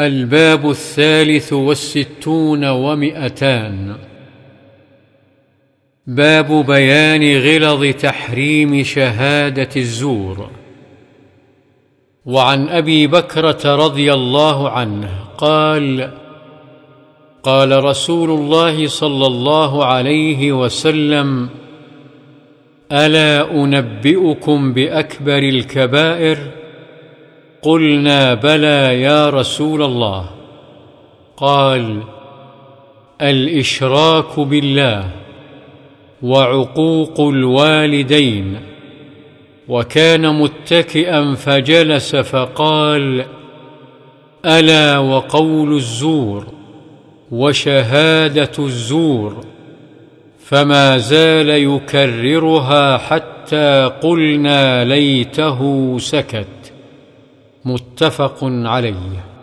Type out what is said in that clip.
الباب الثالث والستون ومئتان. باب بيان غلظ تحريم شهادة الزور. وعن أبي بكرة رضي الله عنه قال قال رسول الله صلى الله عليه وسلم ألا أنبئكم بأكبر الكبائر؟ قلنا بلى يا رسول الله. قال الإشراك بالله وعقوق الوالدين. وكان متكئا فجلس فقال ألا وقول الزور وشهادة الزور. فما زال يكررها حتى قلنا ليته سكت. متفق عليه.